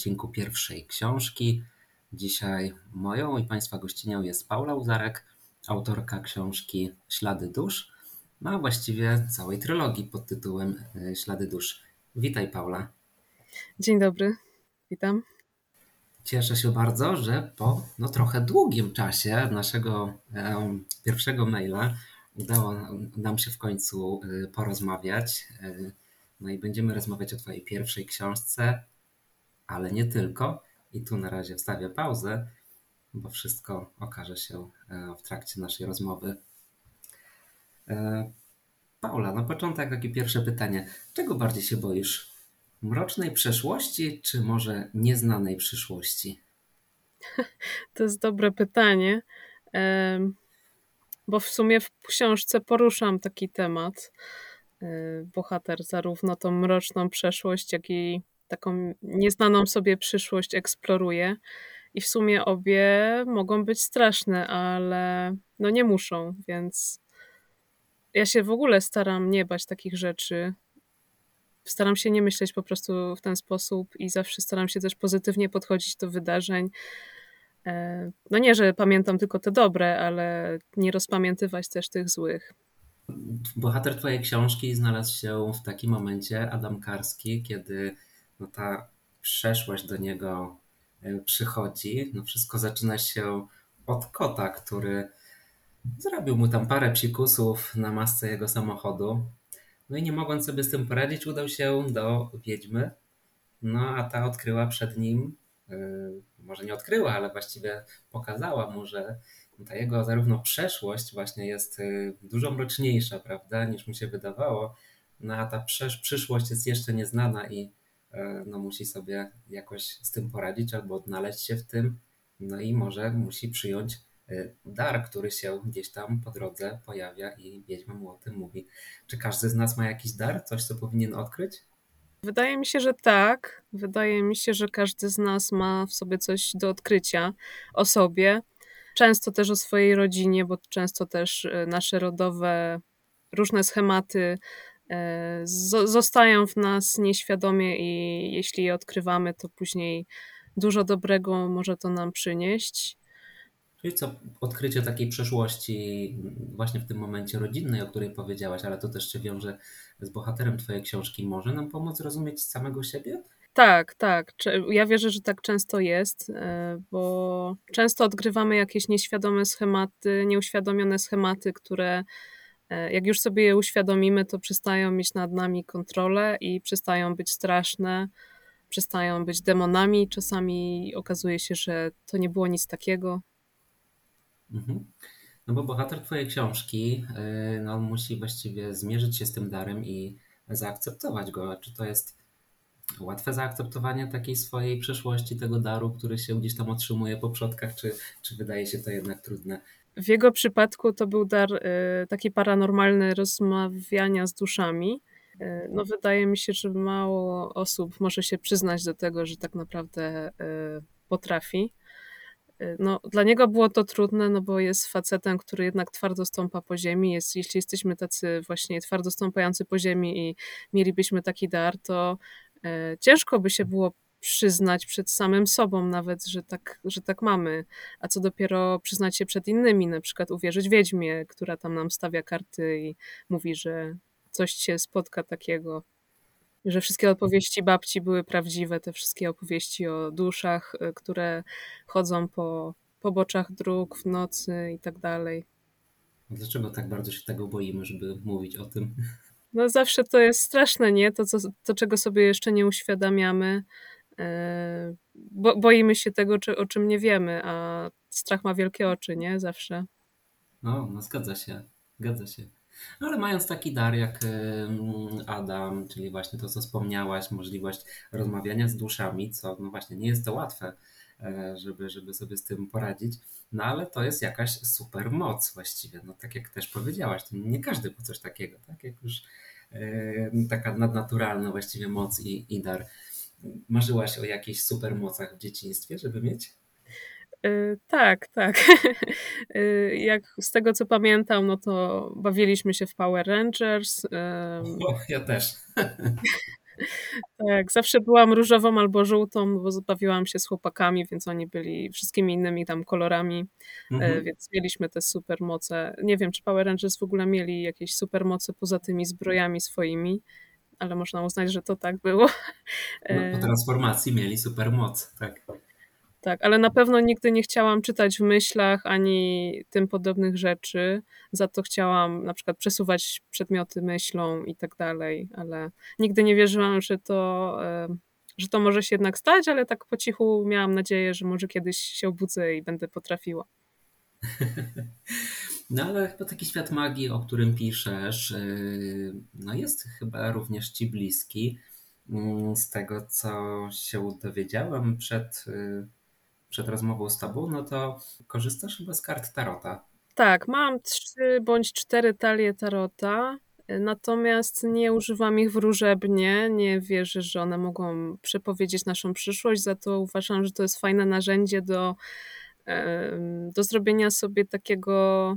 odcinku pierwszej książki. Dzisiaj moją i Państwa gościnią jest Paula Uzarek, autorka książki Ślady dusz, no a właściwie całej trylogii pod tytułem e, Ślady dusz. Witaj Paula. Dzień dobry, witam. Cieszę się bardzo, że po no, trochę długim czasie naszego e, pierwszego maila udało nam się w końcu e, porozmawiać. No i będziemy rozmawiać o Twojej pierwszej książce, ale nie tylko. I tu na razie wstawię pauzę, bo wszystko okaże się e, w trakcie naszej rozmowy. E, Paula, na początek takie pierwsze pytanie. Czego bardziej się boisz? Mrocznej przeszłości, czy może nieznanej przyszłości? To jest dobre pytanie, bo w sumie w książce poruszam taki temat. E, bohater zarówno tą mroczną przeszłość, jak i taką nieznaną sobie przyszłość eksploruje. I w sumie obie mogą być straszne, ale no nie muszą, więc ja się w ogóle staram nie bać takich rzeczy. Staram się nie myśleć po prostu w ten sposób i zawsze staram się też pozytywnie podchodzić do wydarzeń. E, no nie, że pamiętam tylko te dobre, ale nie rozpamiętywać też tych złych. Bohater twojej książki znalazł się w takim momencie, Adam Karski, kiedy no ta przeszłość do niego e, przychodzi. No wszystko zaczyna się od kota, który zrobił mu tam parę psikusów na masce jego samochodu. No i nie mogąc sobie z tym poradzić, udał się do wiedźmy. No a ta odkryła przed nim, yy, może nie odkryła, ale właściwie pokazała mu, że ta jego zarówno przeszłość właśnie jest yy, dużo mroczniejsza, prawda, niż mu się wydawało. No a ta przyszłość jest jeszcze nieznana i E, no musi sobie jakoś z tym poradzić albo odnaleźć się w tym, no i może musi przyjąć e, dar, który się gdzieś tam po drodze pojawia i wiedźma mu o tym mówi. Czy każdy z nas ma jakiś dar, coś, co powinien odkryć? Wydaje mi się, że tak. Wydaje mi się, że każdy z nas ma w sobie coś do odkrycia o sobie. Często też o swojej rodzinie, bo często też e, nasze rodowe różne schematy E, zostają w nas nieświadomie i jeśli je odkrywamy, to później dużo dobrego może to nam przynieść. Czyli co, odkrycie takiej przeszłości właśnie w tym momencie rodzinnej, o której powiedziałaś, ale to też się wiąże z bohaterem twojej książki, może nam pomóc rozumieć samego siebie? Tak, tak. Ja wierzę, że tak często jest, e, bo często odgrywamy jakieś nieświadome schematy, nieuświadomione schematy, które jak już sobie je uświadomimy, to przestają mieć nad nami kontrolę i przestają być straszne, przestają być demonami. Czasami okazuje się, że to nie było nic takiego. Mhm. No bo bohater twojej książki, e, no musi właściwie zmierzyć się z tym darem i zaakceptować go. Czy to jest łatwe zaakceptowanie takiej swojej przeszłości, tego daru, który się gdzieś tam otrzymuje po przodkach, czy, czy wydaje się to jednak trudne? W jego przypadku to był dar y, taki paranormalny rozmawiania z duszami. Y, no, wydaje mi się, że mało osób może się przyznać do tego, że tak naprawdę y, potrafi. No, dla niego było to trudne, no bo jest facetem, który jednak twardo stąpa po ziemi. Jest, jeśli jesteśmy tacy właśnie twardo stąpający po ziemi i mielibyśmy taki dar, to ciężko by się było przyznać przed samym sobą nawet, że tak, że tak mamy, a co dopiero przyznać się przed innymi, na przykład uwierzyć wiedźmie, która tam nam stawia karty i mówi, że coś się spotka takiego, że wszystkie opowieści babci były prawdziwe, te wszystkie opowieści o duszach, y, które chodzą po poboczach dróg w nocy i tak dalej. Dlaczego tak bardzo się tego boimy, żeby mówić o tym? No zawsze to jest straszne, nie? To, co, to czego sobie jeszcze nie uświadamiamy, bo, boimy się tego, czy, o czym nie wiemy, a strach ma wielkie oczy, nie? Zawsze. No, no zgadza się, zgadza się. No, ale mając taki dar jak Adam, czyli właśnie to, co wspomniałaś, możliwość rozmawiania z duszami, co no właśnie nie jest to łatwe, e, żeby, żeby sobie z tym poradzić, no ale to jest jakaś super moc właściwie. No tak jak też powiedziałaś, to nie każdy ma coś takiego, tak jak już taka nadnaturalna właściwie moc i, i dar. Marzyłaś o jakichś supermocach w dzieciństwie, żeby mieć? Yy, tak, tak. Yy, jak z tego co pamiętam, no to bawiliśmy się w Power Rangers. Yy, o, ja też. Tak, zawsze byłam różową albo żółtą, bo bawiłam się z chłopakami, więc oni byli wszystkimi innymi tam kolorami, e, Mhm. więc mieliśmy te supermoce. Nie wiem, czy Power Rangers w ogóle mieli jakieś supermoce poza tymi zbrojami swoimi, ale można uznać, że to tak było. No, po transformacji mieli supermoc, tak. tak, ale na pewno nigdy nie chciałam czytać w myślach ani tym podobnych rzeczy. Za to chciałam na przykład przesuwać przedmioty myślą i tak dalej, ale nigdy nie wierzyłam, że to, że to może się jednak stać, ale tak po cichu miałam nadzieję, że może kiedyś się obudzę i będę potrafiła. No ale chyba taki świat magii, o którym piszesz, yy, no jest chyba również ci bliski. Mm, Z tego, co się dowiedziałem przed, yy, przed rozmową z tobą, no to korzystasz chyba z kart Tarota. Tak, mam trzy bądź cztery talie tarota, e, natomiast nie używam ich wróżebnie. Nie wierzę, że one mogą przepowiedzieć naszą przyszłość, za to uważam, że to jest fajne narzędzie do, do zrobienia sobie takiego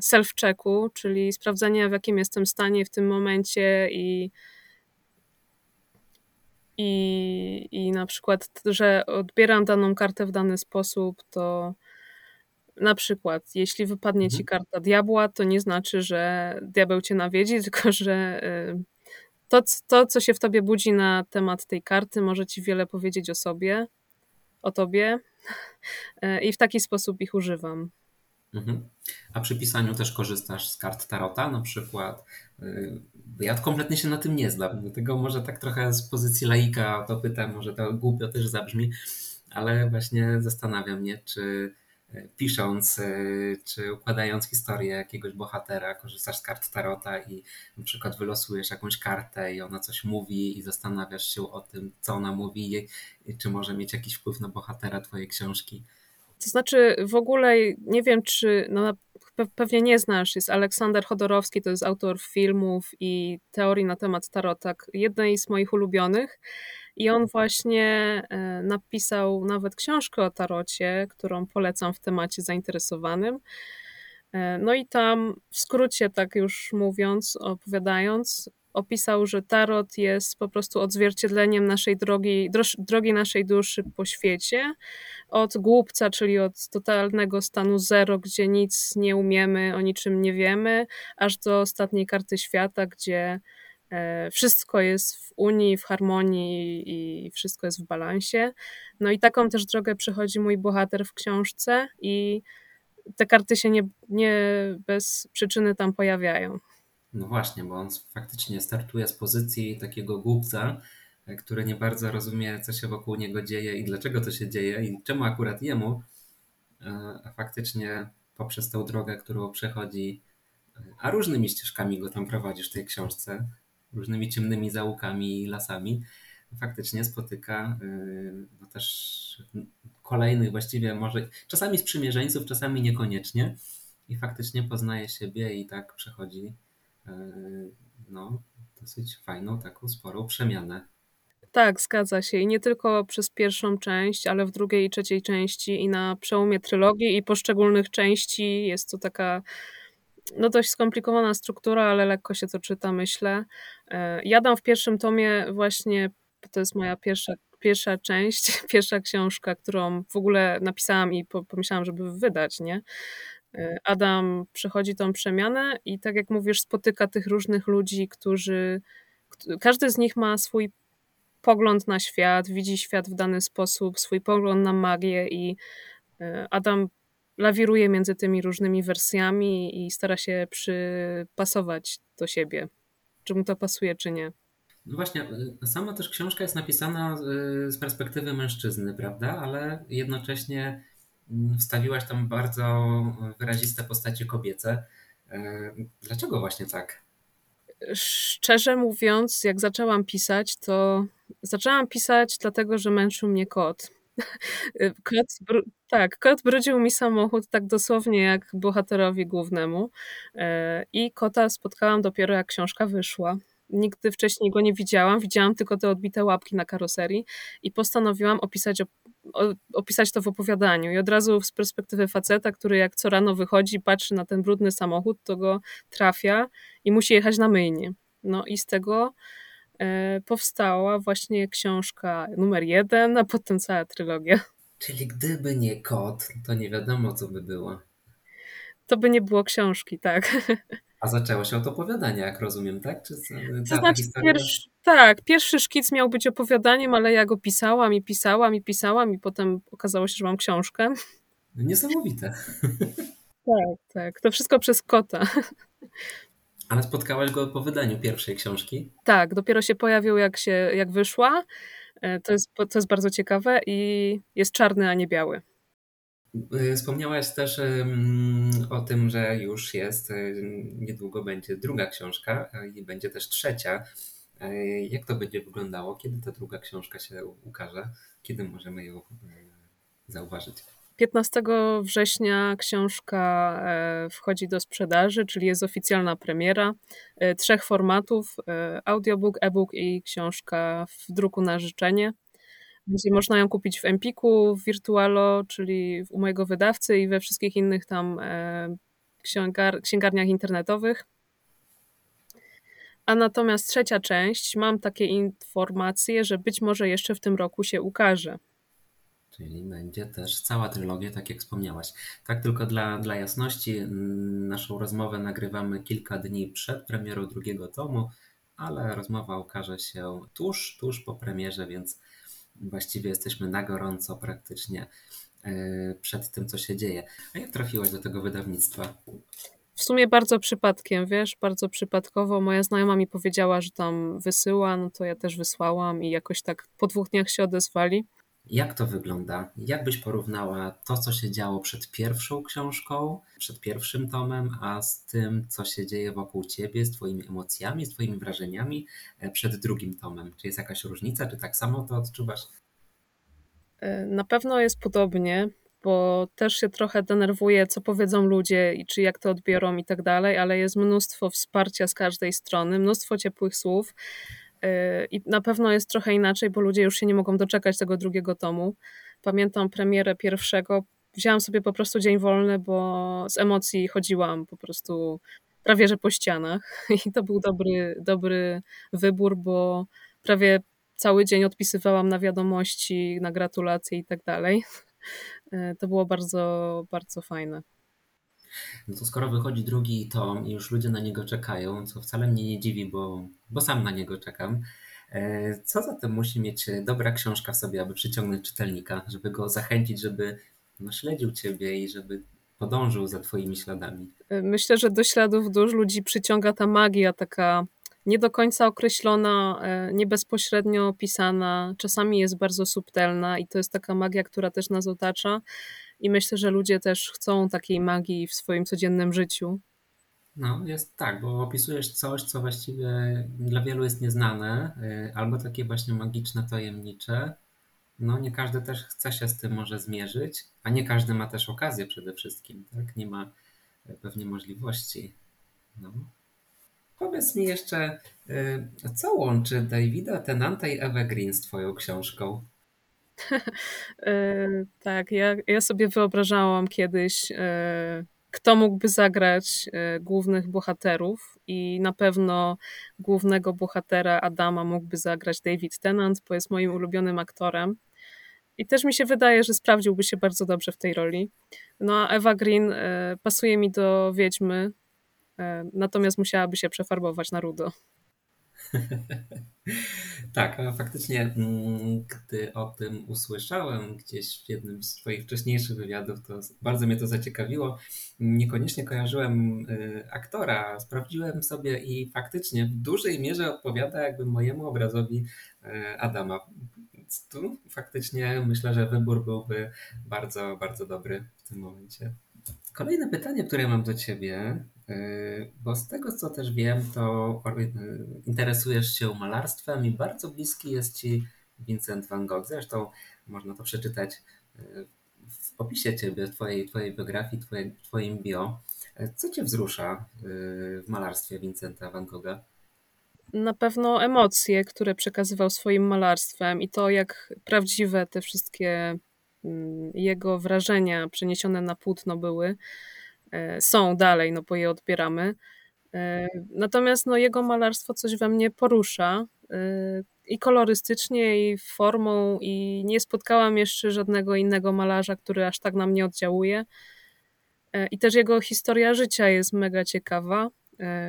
self-checku, czyli sprawdzenia, w jakim jestem stanie w tym momencie i, i, i na przykład, że odbieram daną kartę w dany sposób, to na przykład, jeśli wypadnie ci Mhm. karta diabła, to nie znaczy, że diabeł cię nawiedzi, tylko że y, to, to, co się w tobie budzi na temat tej karty, może ci wiele powiedzieć o sobie, o tobie y, i w taki sposób ich używam. Mhm. A przy pisaniu też korzystasz z kart Tarota, na przykład. bo Ja kompletnie się na tym nie znam, dlatego może tak trochę z pozycji laika to pytam, może to głupio też zabrzmi, ale właśnie zastanawiam mnie, czy yy, pisząc, yy, czy układając historię jakiegoś bohatera, korzystasz z kart Tarota i na przykład wylosujesz jakąś kartę i ona coś mówi i zastanawiasz się o tym, co ona mówi czy może mieć jakiś wpływ na bohatera twojej książki. To znaczy, w ogóle nie wiem, czy no, pewnie nie znasz, jest Aleksander Chodorowski, to jest autor filmów i teorii na temat tarota, k- jednej z moich ulubionych. I on właśnie e, napisał nawet książkę o tarocie, którą polecam w temacie zainteresowanym. E, No i tam w skrócie, tak już mówiąc, opowiadając, opisał, że tarot jest po prostu odzwierciedleniem naszej drogi, drogi naszej duszy po świecie od głupca, czyli od totalnego stanu zero, gdzie nic nie umiemy, o niczym nie wiemy, aż do ostatniej karty świata, gdzie e, wszystko jest w unii, w harmonii i wszystko jest w balansie. No i taką też drogę przechodzi mój bohater w książce i te karty się nie, nie bez przyczyny tam pojawiają. No właśnie, bo on faktycznie startuje z pozycji takiego głupca, e, który nie bardzo rozumie, co się wokół niego dzieje i dlaczego to się dzieje i czemu akurat jemu, e, a faktycznie poprzez tę drogę, którą przechodzi, e, a różnymi ścieżkami go tam prowadzisz w tej książce, różnymi ciemnymi zaułkami i lasami, faktycznie spotyka no też kolejnych właściwie może, czasami sprzymierzeńców, czasami niekoniecznie i faktycznie poznaje siebie i tak przechodzi no, dosyć fajną, taką sporą przemianę. Tak, zgadza się. I nie tylko przez pierwszą część, ale w drugiej i trzeciej części i na przełomie trylogii i poszczególnych części jest to taka no dość skomplikowana struktura, ale lekko się to czyta, myślę. E, Ja dam w pierwszym tomie właśnie, to jest moja pierwsza, pierwsza część, pierwsza książka, którą w ogóle napisałam i po- pomyślałam, żeby wydać, nie? E, Adam przechodzi tą przemianę i tak jak mówisz, spotyka tych różnych ludzi, którzy, kt- każdy z nich ma swój pogląd na świat, widzi świat w dany sposób, swój pogląd na magię i e, Adam lawiruje między tymi różnymi wersjami i stara się przypasować do siebie. Czy mu to pasuje, czy nie. No właśnie, y, sama też książka jest napisana z perspektywy mężczyzny, prawda? Ale jednocześnie wstawiłaś tam bardzo wyraziste postacie kobiece. Y, Dlaczego właśnie tak? Szczerze mówiąc, jak zaczęłam pisać, to zaczęłam pisać dlatego, że męczył mnie kot. Kot, tak, kot brudził mi samochód tak dosłownie jak bohaterowi głównemu. E, I kota spotkałam dopiero jak książka wyszła. Nigdy wcześniej go nie widziałam, widziałam tylko te odbite łapki na karoserii i postanowiłam opisać, opisać to w opowiadaniu. I od razu z perspektywy faceta, który jak co rano wychodzi, patrzy na ten brudny samochód, to go trafia i musi jechać na myjnie. No i z tego e, powstała właśnie książka numer jeden, a potem cała trylogia. Czyli gdyby nie kot, to nie wiadomo, co by było. To by nie było książki, tak. A zaczęło się od opowiadania, jak rozumiem, tak? Czy To znaczy, pierwszy, tak, pierwszy szkic miał być opowiadaniem, ale ja go pisałam i pisałam i pisałam i potem okazało się, że mam książkę. Niesamowite. Tak, tak. To wszystko przez kota. Ale spotkałaś go po wydaniu pierwszej książki? Tak, dopiero się pojawił, jak, się, jak wyszła. E, To jest, to jest bardzo ciekawe i jest czarny, a nie biały. Y, Wspomniałaś też o tym, że już jest, y, niedługo będzie druga książka y, i będzie też trzecia. Jak to będzie wyglądało? Kiedy ta druga książka się ukaże? Kiedy możemy ją zauważyć? 15 września książka e, wchodzi do sprzedaży, czyli jest oficjalna premiera e, trzech formatów: e, audiobook, e-book i książka w druku na życzenie. Będzie można ją kupić w Empiku, w Virtualo, czyli u mojego wydawcy i we wszystkich innych tam e, księgar księgarniach internetowych. A natomiast trzecia część, mam takie informacje, że być może jeszcze w tym roku się ukaże. Czyli będzie też cała trylogia, tak jak wspomniałaś. Tak tylko dla, dla jasności, mm, naszą rozmowę nagrywamy kilka dni przed premierą drugiego tomu, ale rozmowa ukaże się tuż, tuż po premierze, więc właściwie jesteśmy na gorąco praktycznie yy, przed tym, co się dzieje. A jak trafiłaś do tego wydawnictwa? W sumie bardzo przypadkiem, wiesz, bardzo przypadkowo. Moja znajoma mi powiedziała, że tam wysyła, no to ja też wysłałam i jakoś tak po dwóch dniach się odezwali. Jak to wygląda? Jak byś porównała to, co się działo przed pierwszą książką, przed pierwszym tomem, a z tym, co się dzieje wokół ciebie, z twoimi emocjami, z twoimi wrażeniami e, przed drugim tomem? Czy jest jakaś różnica, czy tak samo to odczuwasz? E, Na pewno jest podobnie, bo też się trochę denerwuję, co powiedzą ludzie i czy jak to odbiorą i tak dalej, ale jest mnóstwo wsparcia z każdej strony, mnóstwo ciepłych słów. I na pewno jest trochę inaczej, bo ludzie już się nie mogą doczekać tego drugiego tomu. Pamiętam premierę pierwszego. Wzięłam sobie po prostu dzień wolny, bo z emocji chodziłam po prostu prawie że po ścianach. I to był dobry, dobry wybór, bo prawie cały dzień odpisywałam na wiadomości, na gratulacje i tak dalej. To było bardzo, bardzo fajne. No to skoro wychodzi drugi tom i już ludzie na niego czekają, co wcale mnie nie dziwi, bo, bo sam na niego czekam. e, Co zatem musi mieć dobra książka w sobie, aby przyciągnąć czytelnika, żeby go zachęcić, żeby no, śledził ciebie i żeby podążył za twoimi śladami? E, Myślę, że do śladów dusz ludzi przyciąga ta magia taka nie do końca określona, e, nie bezpośrednio opisana, czasami jest bardzo subtelna i to jest taka magia, która też nas otacza. I myślę, że ludzie też chcą takiej magii w swoim codziennym życiu. No, jest tak, bo opisujesz coś, co właściwie dla wielu jest nieznane, y, albo takie właśnie magiczne, tajemnicze. No, nie każdy też chce się z tym może zmierzyć, a nie każdy ma też okazję przede wszystkim, tak? Nie ma y, pewnie możliwości. No. Powiedz mi jeszcze, y, co łączy Davida Tennanta i Ewę Green z twoją książką? E, Tak, ja, ja sobie wyobrażałam kiedyś, e, kto mógłby zagrać e, głównych bohaterów, i na pewno głównego bohatera Adama mógłby zagrać David Tennant, bo jest moim ulubionym aktorem. I też mi się wydaje, że sprawdziłby się bardzo dobrze w tej roli. No a Eva Green pasuje mi do Wiedźmy, natomiast musiałaby się przefarbować na rudo. Tak, a faktycznie, mm, gdy o tym usłyszałem gdzieś w jednym z Twoich wcześniejszych wywiadów, to bardzo mnie to zaciekawiło. Niekoniecznie kojarzyłem y, aktora, sprawdziłem sobie i faktycznie w dużej mierze odpowiada jakby mojemu obrazowi y, Adama. Tu faktycznie myślę, że wybór byłby bardzo, bardzo dobry w tym momencie. Kolejne pytanie, które mam do Ciebie, bo z tego co też wiem, to interesujesz się malarstwem i bardzo bliski jest Ci Vincent van Gogh. Zresztą można to przeczytać yy, w opisie Ciebie, Twojej, twojej biografii, twoje, Twoim bio. Yy, Co Cię wzrusza yy, w malarstwie Vincenta van Gogha? Na pewno emocje, które przekazywał swoim malarstwem i to, jak prawdziwe te wszystkie mm, jego wrażenia przeniesione na płótno były, e, są dalej, no bo je odbieramy. E, Natomiast no, jego malarstwo coś we mnie porusza. i kolorystycznie, i formą, i nie spotkałam jeszcze żadnego innego malarza, który aż tak na mnie oddziałuje. I też jego historia życia jest mega ciekawa.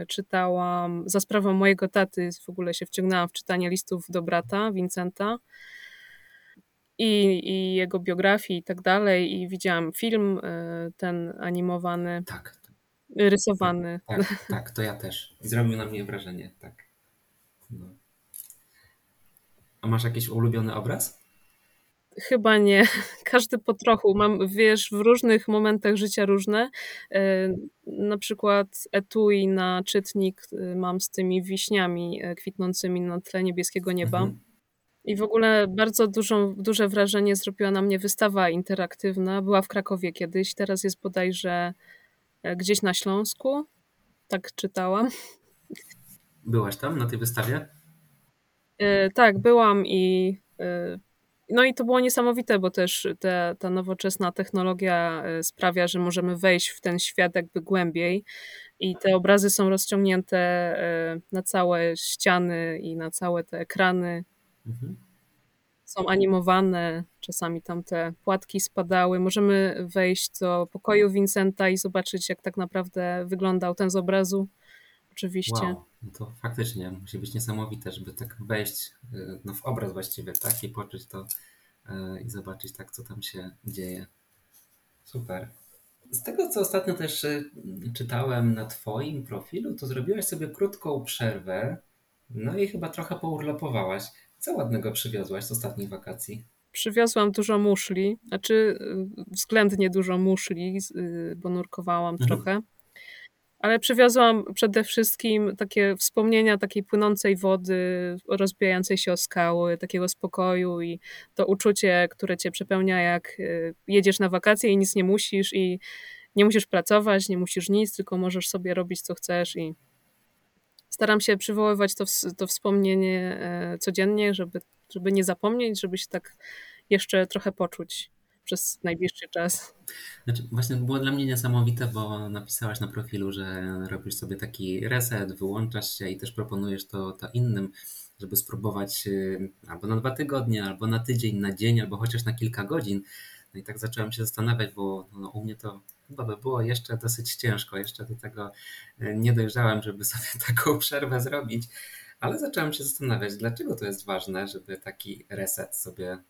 Czytałam za sprawą mojego taty, w ogóle się wciągnęłam w czytanie listów do brata, Vincenta i, i jego biografii i tak dalej. I widziałam film e, ten animowany. Tak. Rysowany. Tak, tak, tak, to ja też. Zrobił na mnie wrażenie, tak. No. A masz jakiś ulubiony obraz? Chyba nie. Każdy po trochu. Mam, wiesz, w różnych momentach życia różne. E, na przykład etui na czytnik e, mam z tymi wiśniami kwitnącymi na tle niebieskiego nieba. Mhm. I w ogóle bardzo dużą, duże wrażenie zrobiła na mnie wystawa interaktywna. Była w Krakowie kiedyś, teraz jest bodajże e, gdzieś na Śląsku. Tak czytałam. Byłaś tam na tej wystawie? E, tak, byłam i e, no i to było niesamowite, bo też te, ta nowoczesna technologia sprawia, że możemy wejść w ten świat jakby głębiej i te obrazy są rozciągnięte na całe ściany i na całe te ekrany Mhm. Są animowane, czasami tam te płatki spadały. Możemy wejść do pokoju Vincenta i zobaczyć, jak tak naprawdę wyglądał ten z obrazu. Oczywiście. Wow, no to faktycznie musi być niesamowite, żeby tak wejść y, no, w obraz właściwie, tak? I poczuć to y, i zobaczyć tak, co tam się dzieje. Super. Z tego, co ostatnio też y, czytałem na Twoim profilu, to zrobiłaś sobie krótką przerwę, no i chyba trochę pourlopowałaś. Co ładnego przywiozłaś z ostatnich wakacji? Przywiozłam dużo muszli, znaczy y, względnie dużo muszli, y, bo nurkowałam mhm. trochę. Ale przywiozłam przede wszystkim takie wspomnienia takiej płynącej wody, rozbijającej się o skały, takiego spokoju i to uczucie, które cię przepełnia, jak y, jedziesz na wakacje i nic nie musisz i nie musisz pracować, nie musisz nic, tylko możesz sobie robić co chcesz i staram się przywoływać to, to wspomnienie e, codziennie, żeby, żeby nie zapomnieć, żeby się tak jeszcze trochę poczuć przez najbliższy czas. Znaczy, właśnie było dla mnie niesamowite, bo napisałaś na profilu, że robisz sobie taki reset, wyłączasz się i też proponujesz to, to innym, żeby spróbować e, albo na dwa tygodnie, albo na tydzień, na dzień, albo chociaż na kilka godzin. No i tak zacząłem się zastanawiać, bo no, u mnie to chyba by było jeszcze dosyć ciężko. Jeszcze do tego e, nie dojrzałem, żeby sobie taką przerwę zrobić, ale zacząłem się zastanawiać, dlaczego to jest ważne, żeby taki reset sobie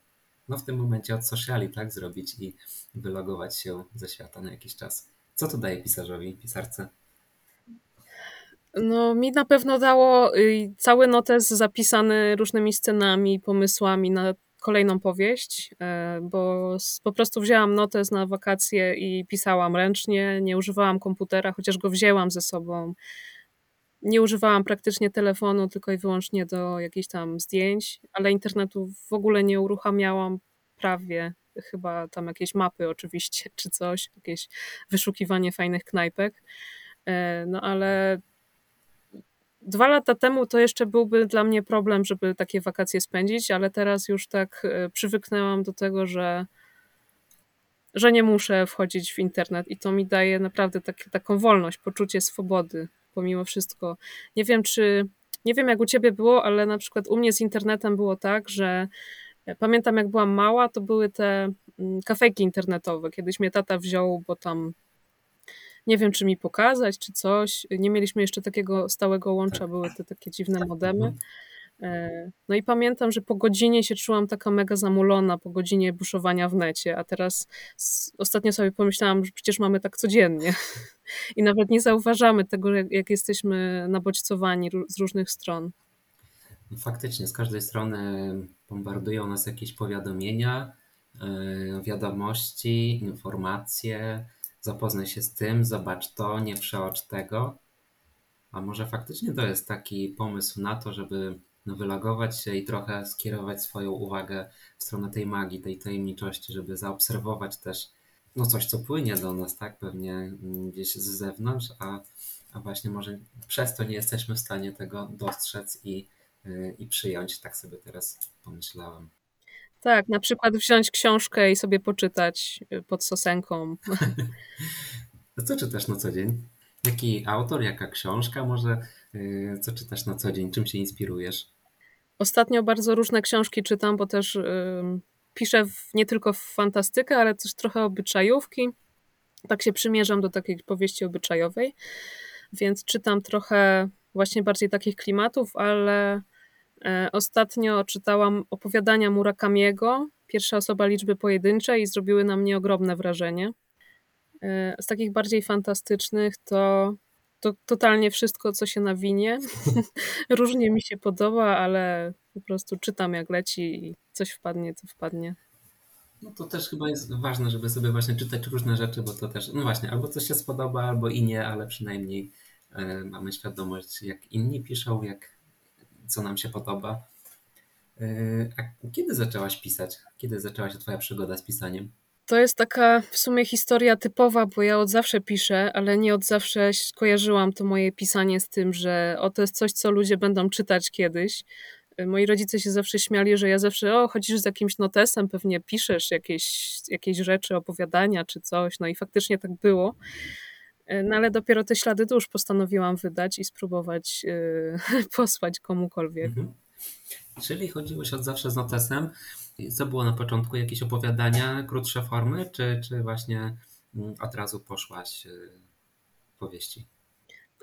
no w tym momencie od sociali tak zrobić i wylogować się ze świata na jakiś czas. Co to daje pisarzowi, pisarce? No, mi na pewno dało y, cały notes zapisany różnymi scenami, pomysłami na kolejną powieść, e, bo po prostu wzięłam notes na wakacje i pisałam ręcznie, nie używałam komputera, chociaż go wzięłam ze sobą. Nie używałam praktycznie telefonu, tylko i wyłącznie do jakichś tam zdjęć, ale internetu w ogóle nie uruchamiałam prawie. Chyba tam jakieś mapy oczywiście, czy coś, jakieś wyszukiwanie fajnych knajpek. E, no ale Dwa lata temu to jeszcze byłby dla mnie problem, żeby takie wakacje spędzić, ale teraz już tak e, przywyknęłam do tego, że, że nie muszę wchodzić w internet i to mi daje naprawdę tak, taką wolność, poczucie swobody pomimo wszystko. Nie wiem, czy nie wiem jak u ciebie było, ale na przykład u mnie z internetem było tak, że e, pamiętam jak byłam mała, to były te mm, kafejki internetowe. Kiedyś mnie tata wziął, bo tam nie wiem, czy mi pokazać, czy coś. Nie mieliśmy jeszcze takiego stałego łącza, tak. były te takie dziwne modemy. Mhm. E, no i pamiętam, że po godzinie się czułam taka mega zamulona, po godzinie buszowania w necie, a teraz ostatnio sobie pomyślałam, że przecież mamy tak codziennie i nawet nie zauważamy tego, jak jesteśmy nabodźcowani z różnych stron. No faktycznie, z każdej strony bombardują nas jakieś powiadomienia, e, wiadomości, informacje, zapoznaj się z tym, zobacz to, nie przeocz tego. A może faktycznie to jest taki pomysł na to, żeby no, wylogować się i trochę skierować swoją uwagę w stronę tej magii, tej tajemniczości, żeby zaobserwować też no, coś, co płynie do nas, tak? Pewnie gdzieś z zewnątrz, a, a właśnie może przez to nie jesteśmy w stanie tego dostrzec i, yy, i przyjąć. Tak sobie teraz pomyślałem. Tak, na przykład wziąć książkę i sobie poczytać y, pod sosenką. A co czytasz na co dzień? Jaki autor, jaka książka może? Y, co czytasz na co dzień? Czym się inspirujesz? Ostatnio bardzo różne książki czytam, bo też piszę w, nie tylko w fantastykę, ale też trochę obyczajówki. Tak się przymierzam do takiej powieści obyczajowej, więc czytam trochę właśnie bardziej takich klimatów, ale ostatnio czytałam opowiadania Murakamiego, pierwsza osoba liczby pojedynczej i zrobiły na mnie ogromne wrażenie. E, z takich bardziej fantastycznych to, to totalnie wszystko, co się nawinie. Różnie mi się podoba, ale po prostu czytam jak leci i coś wpadnie, to wpadnie. No to też chyba jest ważne, żeby sobie właśnie czytać różne rzeczy, bo to też, no właśnie, albo coś się spodoba, albo i nie, ale przynajmniej e, mamy świadomość, jak inni piszą, jak, co nam się podoba. E, a kiedy zaczęłaś pisać? Kiedy zaczęła się Twoja przygoda z pisaniem? To jest taka w sumie historia typowa, bo ja od zawsze piszę, ale nie od zawsze kojarzyłam to moje pisanie z tym, że o to jest coś, co ludzie będą czytać kiedyś. Moi rodzice się zawsze śmiali, że ja zawsze, o, chodzisz z jakimś notesem, pewnie piszesz jakieś, jakieś rzeczy, opowiadania czy coś. No i faktycznie tak było. No ale dopiero te ślady dusz postanowiłam wydać i spróbować yy, posłać komukolwiek. Mhm. Czyli chodziłeś od zawsze z notesem. Co było na początku? Jakieś opowiadania, krótsze formy, czy, czy właśnie mm, od razu poszłaś y, powieści?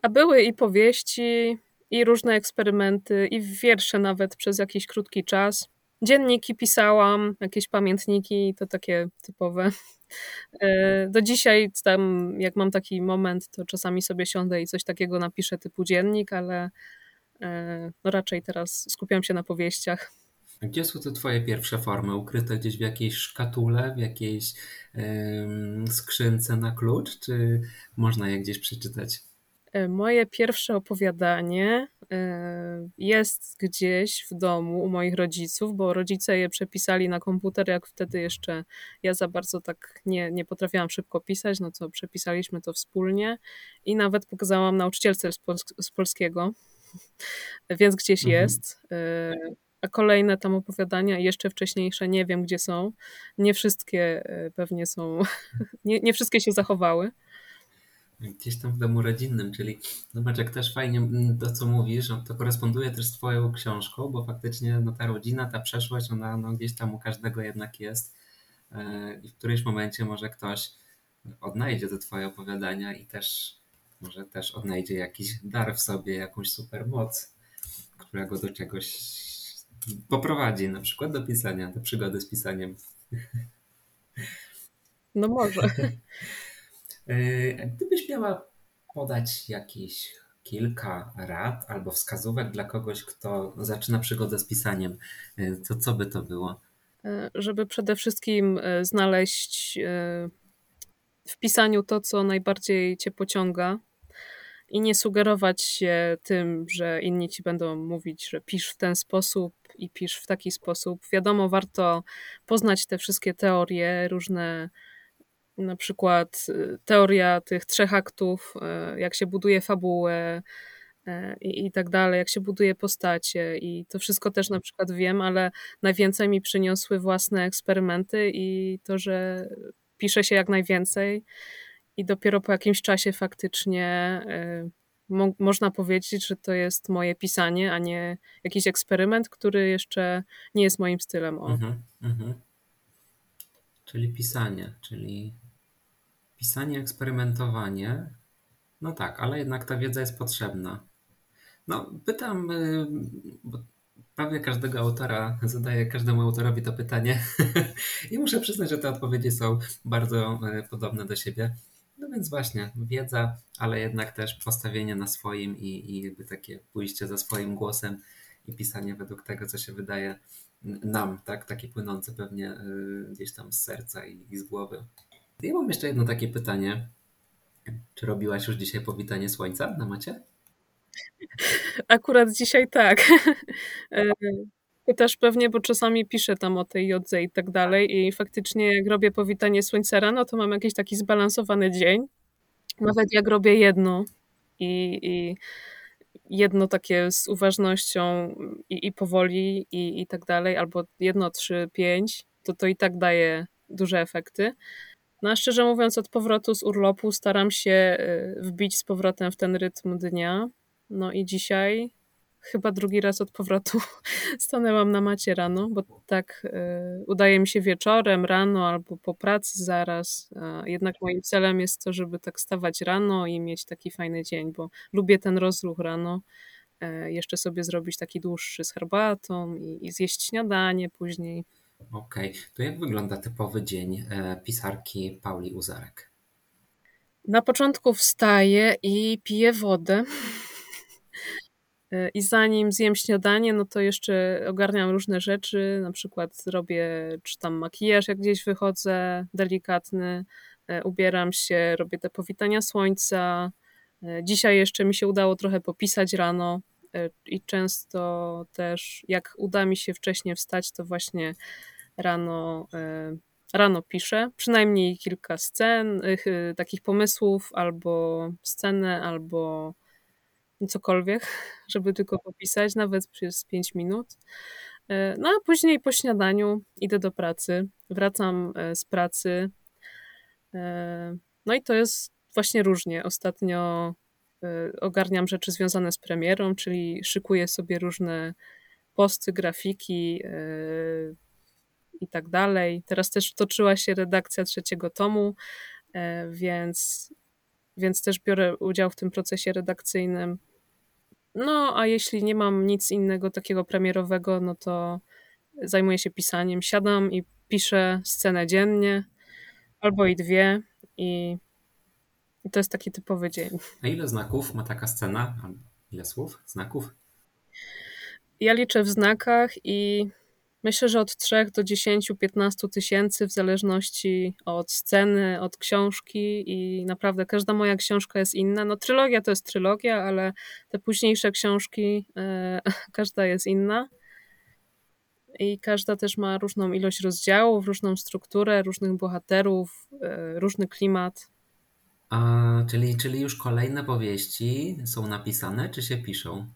A były i powieści, i różne eksperymenty, i wiersze nawet przez jakiś krótki czas. Dzienniki pisałam, jakieś pamiętniki, to takie typowe. E, do dzisiaj, tam, jak mam taki moment, to czasami sobie siądę i coś takiego napiszę typu dziennik, ale e, no raczej teraz skupiam się na powieściach. Gdzie są te twoje pierwsze formy? Ukryte gdzieś w jakiejś szkatule, w jakiejś skrzynce na klucz, czy można je gdzieś przeczytać? E, moje pierwsze opowiadanie jest gdzieś w domu u moich rodziców, bo rodzice je przepisali na komputer, jak wtedy jeszcze ja za bardzo tak nie, nie potrafiłam szybko pisać, no to przepisaliśmy to wspólnie i nawet pokazałam nauczycielce z, z polskiego, więc gdzieś mhm. jest. E, a kolejne tam opowiadania, jeszcze wcześniejsze, nie wiem gdzie są. Nie wszystkie pewnie są, nie, nie wszystkie się zachowały. Gdzieś tam w domu rodzinnym, czyli zobacz, jak też fajnie mm, to, co mówisz, to koresponduje też z Twoją książką, bo faktycznie no, ta rodzina, ta przeszłość, ona no, gdzieś tam u każdego jednak jest e, i w którymś momencie może ktoś odnajdzie te Twoje opowiadania i też może też odnajdzie jakiś dar w sobie, jakąś super moc, która go do czegoś poprowadzi, na przykład do pisania, do przygody z pisaniem. No może. E, gdybyś miała podać jakieś kilka rad albo wskazówek dla kogoś, kto zaczyna przygodę z pisaniem, e, to co by to było? E, żeby przede wszystkim znaleźć w pisaniu to, co najbardziej cię pociąga i nie sugerować się tym, że inni ci będą mówić, że pisz w ten sposób i pisz w taki sposób. Wiadomo, warto poznać te wszystkie teorie, różne na przykład y, teoria tych trzech aktów, y, jak się buduje fabułę y, i, i tak dalej, jak się buduje postacie i to wszystko też na przykład wiem, ale najwięcej mi przyniosły własne eksperymenty i to, że pisze się jak najwięcej i dopiero po jakimś czasie faktycznie mo można powiedzieć, że to jest moje pisanie, a nie jakiś eksperyment, który jeszcze nie jest moim stylem. O. Mhm, mhm. Czyli pisanie, czyli pisanie, eksperymentowanie. No tak, ale jednak ta wiedza jest potrzebna. No, pytam, y, bo prawie każdego autora, zadaję każdemu autorowi to pytanie i muszę przyznać, że te odpowiedzi są bardzo y, podobne do siebie. No więc właśnie, wiedza, ale jednak też postawienie na swoim i, i jakby takie pójście za swoim głosem i pisanie według tego, co się wydaje nam, tak? Takie płynące pewnie y, gdzieś tam z serca i, i z głowy. Ja mam jeszcze jedno takie pytanie. Czy robiłaś już dzisiaj powitanie słońca na macie? Akurat dzisiaj tak. Pytasz pewnie, bo czasami piszę tam o tej jodze i tak dalej i faktycznie jak robię powitanie słońca rano, to mam jakiś taki zbalansowany dzień. Nawet jak robię jedno i, i jedno takie z uważnością i, i powoli i, i tak dalej, albo jedno, trzy, pięć, to to i tak daje duże efekty. No a szczerze mówiąc, od powrotu z urlopu staram się y, wbić z powrotem w ten rytm dnia. No i dzisiaj chyba drugi raz od powrotu stanęłam na macie rano, bo tak y, udaje mi się wieczorem, rano albo po pracy zaraz. Jednak moim celem jest to, żeby tak stawać rano i mieć taki fajny dzień, bo lubię ten rozruch rano. E, jeszcze sobie zrobić taki dłuższy z herbatą i, i zjeść śniadanie później. Okej, to jak wygląda typowy dzień e, pisarki Pauli Uzarek? Na początku wstaję i piję wodę. E, I zanim zjem śniadanie, no to jeszcze ogarniam różne rzeczy, na przykład robię czy tam makijaż, jak gdzieś wychodzę, delikatny, ubieram się, robię te powitania słońca. Dzisiaj jeszcze mi się udało trochę popisać rano, E, i często też jak uda mi się wcześniej wstać, to właśnie rano, e, rano piszę. Przynajmniej kilka scen, e, takich pomysłów, albo scenę, albo cokolwiek, żeby tylko popisać, nawet przez 5 minut. No a później po śniadaniu idę do pracy, wracam z pracy. No i to jest właśnie różnie. Ostatnio ogarniam rzeczy związane z premierą, czyli szykuję sobie różne posty, grafiki y, i tak dalej. Teraz też toczyła się redakcja trzeciego tomu, y, więc, więc też biorę udział w tym procesie redakcyjnym. No, a jeśli nie mam nic innego takiego premierowego, no to zajmuję się pisaniem. Siadam i piszę scenę dziennie, albo i dwie, i i to jest taki typowy dzień. A ile znaków ma taka scena? Ile słów? Znaków? Ja liczę w znakach i myślę, że od 3 do 10-15 tysięcy, w zależności od sceny, od książki i naprawdę każda moja książka jest inna. No trylogia to jest trylogia, ale te późniejsze książki, e, każda jest inna. I każda też ma różną ilość rozdziałów, różną strukturę, różnych bohaterów, e, różny klimat. A, czyli, czyli już kolejne powieści są napisane, czy się piszą?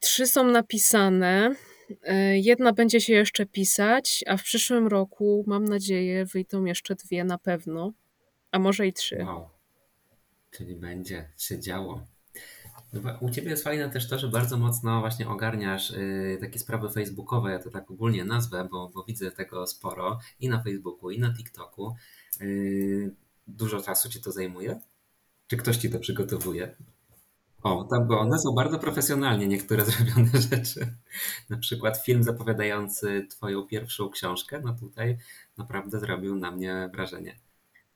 Trzy są napisane. E, jedna będzie się jeszcze pisać, a w przyszłym roku, mam nadzieję, wyjdą jeszcze dwie na pewno, a może i trzy. Wow. Czyli będzie się działo. No u Ciebie jest fajne też to, że bardzo mocno właśnie ogarniasz y, takie sprawy facebookowe, ja to tak ogólnie nazwę, bo, bo widzę tego sporo i na Facebooku, i na TikToku. Dużo czasu ci to zajmuje? Czy ktoś ci to przygotowuje? O, tak, bo one są bardzo profesjonalnie niektóre zrobione rzeczy. Na przykład film zapowiadający twoją pierwszą książkę, no tutaj naprawdę zrobił na mnie wrażenie.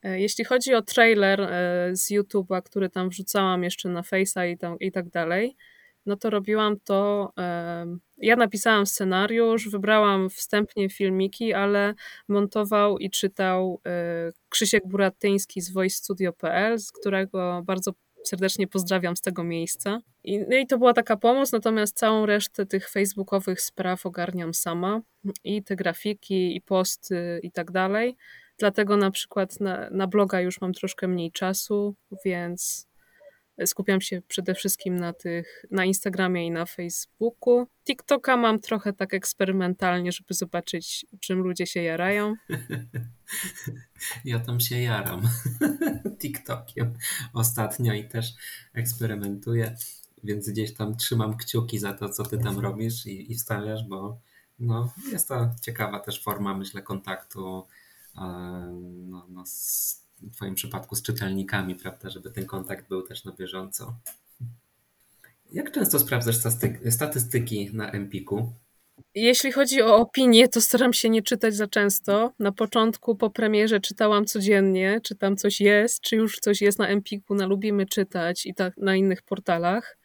E, jeśli chodzi o trailer e, z YouTube'a, który tam wrzucałam jeszcze na Face'a i, i tak dalej, no to robiłam to. Ja napisałam scenariusz, wybrałam wstępnie filmiki, ale montował i czytał e, Krzysiek Buratyński z voicestudio.pl, z którego bardzo serdecznie pozdrawiam z tego miejsca. I, no i to była taka pomoc, natomiast całą resztę tych facebookowych spraw ogarniam sama i te grafiki, i posty, i tak dalej. Dlatego na przykład na, na bloga już mam troszkę mniej czasu, więc Skupiam się przede wszystkim na tych, na Instagramie i na Facebooku. TikToka mam trochę tak eksperymentalnie, żeby zobaczyć, czym ludzie się jarają. Ja tam się jaram TikTokiem ostatnio i też eksperymentuję, więc gdzieś tam trzymam kciuki za to, co ty tam robisz i, i wstawiasz, bo no, jest to ciekawa też forma, myślę, kontaktu no, no, z w Twoim przypadku z czytelnikami, prawda, żeby ten kontakt był też na bieżąco. Jak często sprawdzasz statystyki na Empiku? Jeśli chodzi o opinie, to staram się nie czytać za często. Na początku po premierze czytałam codziennie, czy tam coś jest, czy już coś jest na Empiku, na Lubimy Czytać i tak na innych portalach.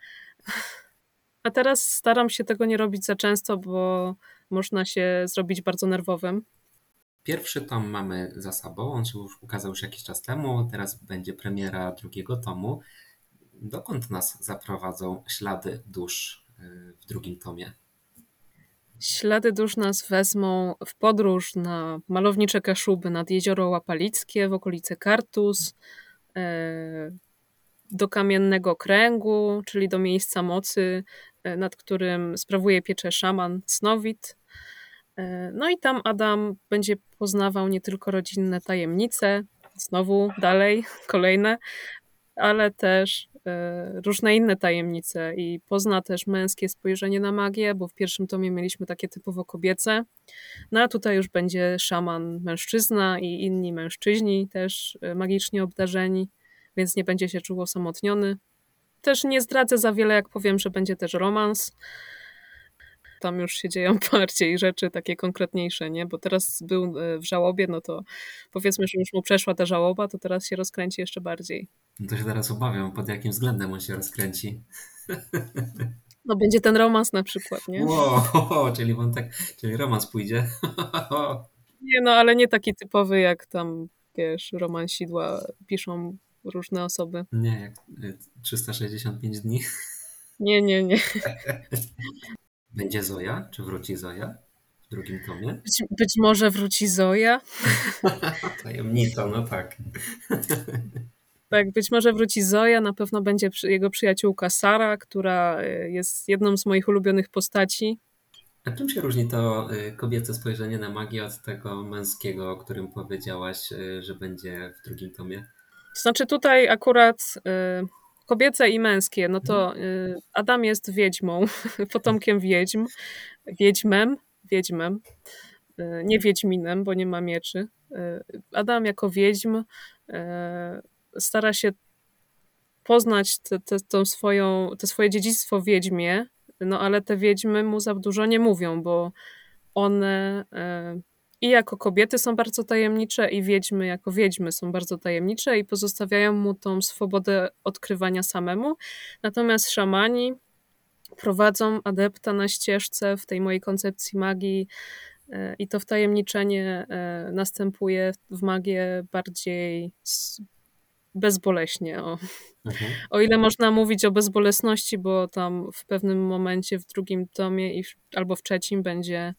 A teraz staram się tego nie robić za często, bo można się zrobić bardzo nerwowym. Pierwszy tom mamy za sobą, on się już ukazał już jakiś czas temu, teraz będzie premiera drugiego tomu. Dokąd nas zaprowadzą ślady dusz y, w drugim tomie? Ślady dusz nas wezmą w podróż na malownicze Kaszuby nad jezioro Łapalickie w okolice Kartus, y, do Kamiennego Kręgu, czyli do miejsca mocy, y, nad którym sprawuje pieczę szaman Snowit. E, no i tam Adam będzie poznawał nie tylko rodzinne tajemnice, znowu dalej, kolejne, ale też e, różne inne tajemnice i pozna też męskie spojrzenie na magię, bo w pierwszym tomie mieliśmy takie typowo kobiece. No a tutaj już będzie szaman mężczyzna i inni mężczyźni też e, magicznie obdarzeni, więc nie będzie się czuł osamotniony. Też nie zdradzę za wiele, jak powiem, że będzie też romans. Tam już się dzieją bardziej rzeczy takie konkretniejsze, nie? Bo teraz był e, w żałobie, no to powiedzmy, że już mu przeszła ta żałoba, to teraz się rozkręci jeszcze bardziej. No to się teraz obawiam, pod jakim względem on się rozkręci. No będzie ten romans na przykład, nie? Wow, czyli tak, czyli romans pójdzie. Nie, no ale nie taki typowy jak tam, wiesz, romansidła piszą różne osoby. Nie, jak 365 y, dni. Nie, nie, nie. Będzie Zoja? Czy wróci Zoja w drugim tomie? Być, być może wróci Zoja. Tajemnica, no tak. Tak, być może wróci Zoja, na pewno będzie jego przyjaciółka Sara, która y, jest jedną z moich ulubionych postaci. A czym się różni to y, kobiece spojrzenie na magię od tego męskiego, o którym powiedziałaś, y, że będzie w drugim tomie? To znaczy tutaj akurat kobiece i męskie, no to Adam jest wiedźmą, potomkiem wiedźm, wiedźmem, wiedźmem, nie wiedźminem, bo nie ma mieczy. Adam jako wiedźm stara się poznać te, te, tą swoją, te swoje dziedzictwo wiedźmie, no ale te wiedźmy mu za dużo nie mówią, bo one i jako kobiety są bardzo tajemnicze, i wiedźmy jako wiedźmy są bardzo tajemnicze i pozostawiają mu tą swobodę odkrywania samemu. Natomiast szamani prowadzą adepta na ścieżce w tej mojej koncepcji magii e, i to wtajemniczenie e, następuje w magię bardziej bezboleśnie. O. Mhm. o ile można mówić o bezbolesności, bo tam w pewnym momencie w drugim tomie i w, albo w trzecim będzie,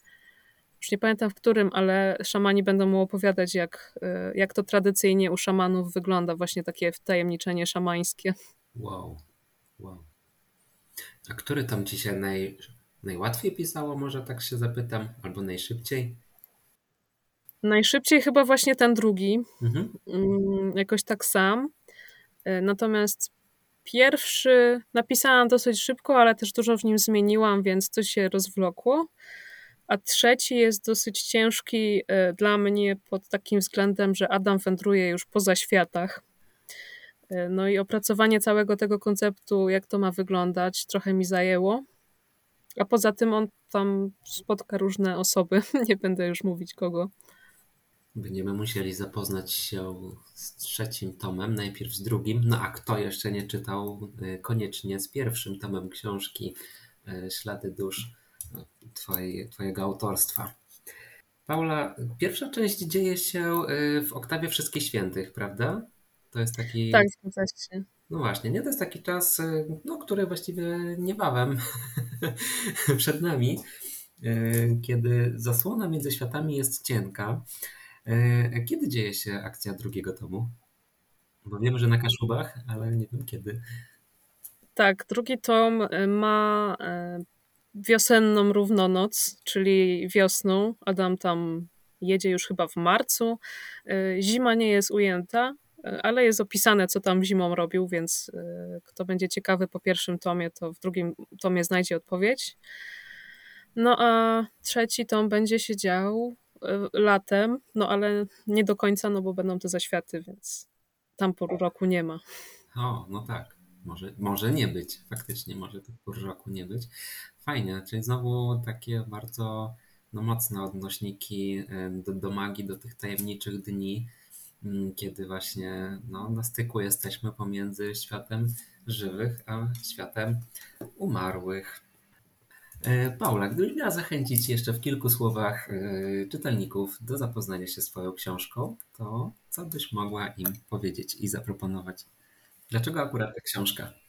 już nie pamiętam w którym, ale szamani będą mu opowiadać, jak, e, jak to tradycyjnie u szamanów wygląda, właśnie takie wtajemniczenie szamańskie. Wow, wow. A który tam ci się naj, najłatwiej pisało, może tak się zapytam, albo najszybciej? Najszybciej chyba właśnie ten drugi. Mhm. Mm, jakoś tak sam. E, natomiast pierwszy napisałam dosyć szybko, ale też dużo w nim zmieniłam, więc to się rozwlokło. A trzeci jest dosyć ciężki e, dla mnie pod takim względem, że Adam wędruje już poza światach. E, no i opracowanie całego tego konceptu, jak to ma wyglądać, trochę mi zajęło. A poza tym on tam spotka różne osoby. Nie będę już mówić kogo. Będziemy musieli zapoznać się z trzecim tomem, najpierw z drugim. No a kto jeszcze nie czytał, y, koniecznie z pierwszym tomem książki Ślady dusz twojej, Twojego autorstwa. Paula, pierwsza część dzieje się y, w oktawie Wszystkich Świętych, prawda? To jest taki. Tak, zgadza się. No właśnie, nie? To jest taki czas, no, który właściwie niebawem przed nami, kiedy zasłona między światami jest cienka kiedy dzieje się akcja drugiego tomu? Bo wiemy, że na Kaszubach, ale nie wiem kiedy. Tak, drugi tom ma wiosenną równonoc, czyli wiosną. Adam tam jedzie już chyba w marcu. Zima nie jest ujęta, ale jest opisane, co tam zimą robił, więc kto będzie ciekawy po pierwszym tomie, to w drugim tomie znajdzie odpowiedź. No a trzeci tom będzie się dział latem, no ale nie do końca, no bo będą te zaświaty, więc tam pół roku nie ma. O, no tak. Może, może nie być, faktycznie może tych pół roku nie być. Fajnie, czyli znowu takie bardzo no, mocne odnośniki do, do magii, do tych tajemniczych dni, mm, kiedy właśnie no, na styku jesteśmy pomiędzy światem żywych a światem umarłych. E, Paula, gdybyś miała zachęcić jeszcze w kilku słowach e, czytelników do zapoznania się z Twoją książką, to co byś mogła im powiedzieć i zaproponować? Dlaczego akurat ta książka?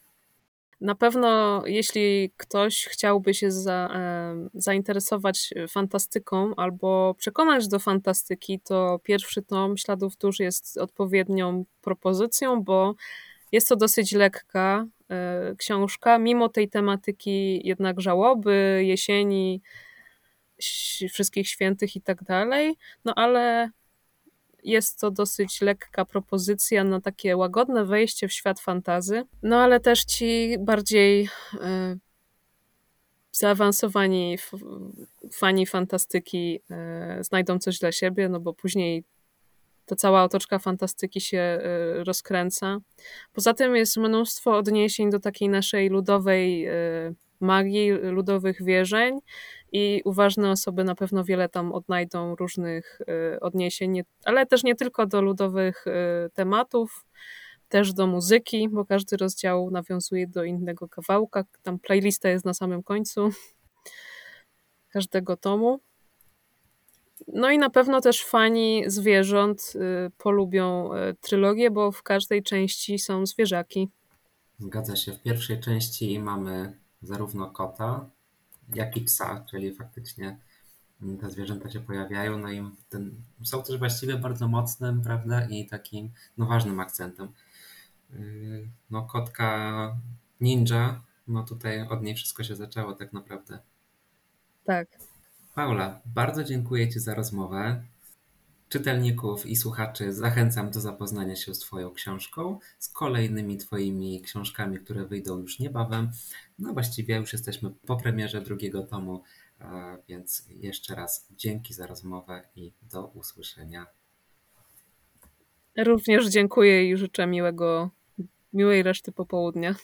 Na pewno, jeśli ktoś chciałby się za, e, zainteresować fantastyką albo przekonać do fantastyki, to pierwszy tom Śladów Dusz jest odpowiednią propozycją, bo jest to dosyć lekka, E, książka, mimo tej tematyki jednak żałoby, jesieni, wszystkich świętych i tak dalej, no ale jest to dosyć lekka propozycja na takie łagodne wejście w świat fantazy, no ale też ci bardziej e, zaawansowani fani fantastyki e, znajdą coś dla siebie, no bo później ta cała otoczka fantastyki się e, rozkręca. Poza tym jest mnóstwo odniesień do takiej naszej ludowej magii, ludowych wierzeń i uważne osoby na pewno wiele tam odnajdą różnych y, odniesień, ale też nie tylko do ludowych y, tematów, też do muzyki, bo każdy rozdział nawiązuje do innego kawałka. Tam playlista jest na samym końcu każdego tomu. No i na pewno też fani zwierząt y, polubią trylogię, bo w każdej części są zwierzaki. Zgadza się. W pierwszej części mamy zarówno kota, jak i psa, czyli faktycznie te zwierzęta się pojawiają, no i ten, są też właściwie bardzo mocnym, prawda, i takim no, ważnym akcentem. Yy, no kotka ninja, no tutaj od niej wszystko się zaczęło tak naprawdę. Tak. Paula, bardzo dziękuję Ci za rozmowę czytelników i słuchaczy zachęcam do zapoznania się z Twoją książką, z kolejnymi Twoimi książkami, które wyjdą już niebawem. No właściwie już jesteśmy po premierze drugiego tomu, więc jeszcze raz dzięki za rozmowę i do usłyszenia. Również dziękuję i życzę miłego, miłej reszty popołudnia.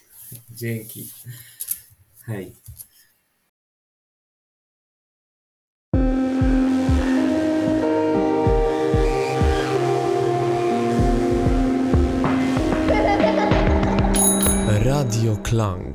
Dzięki. Hej. Radio Klang.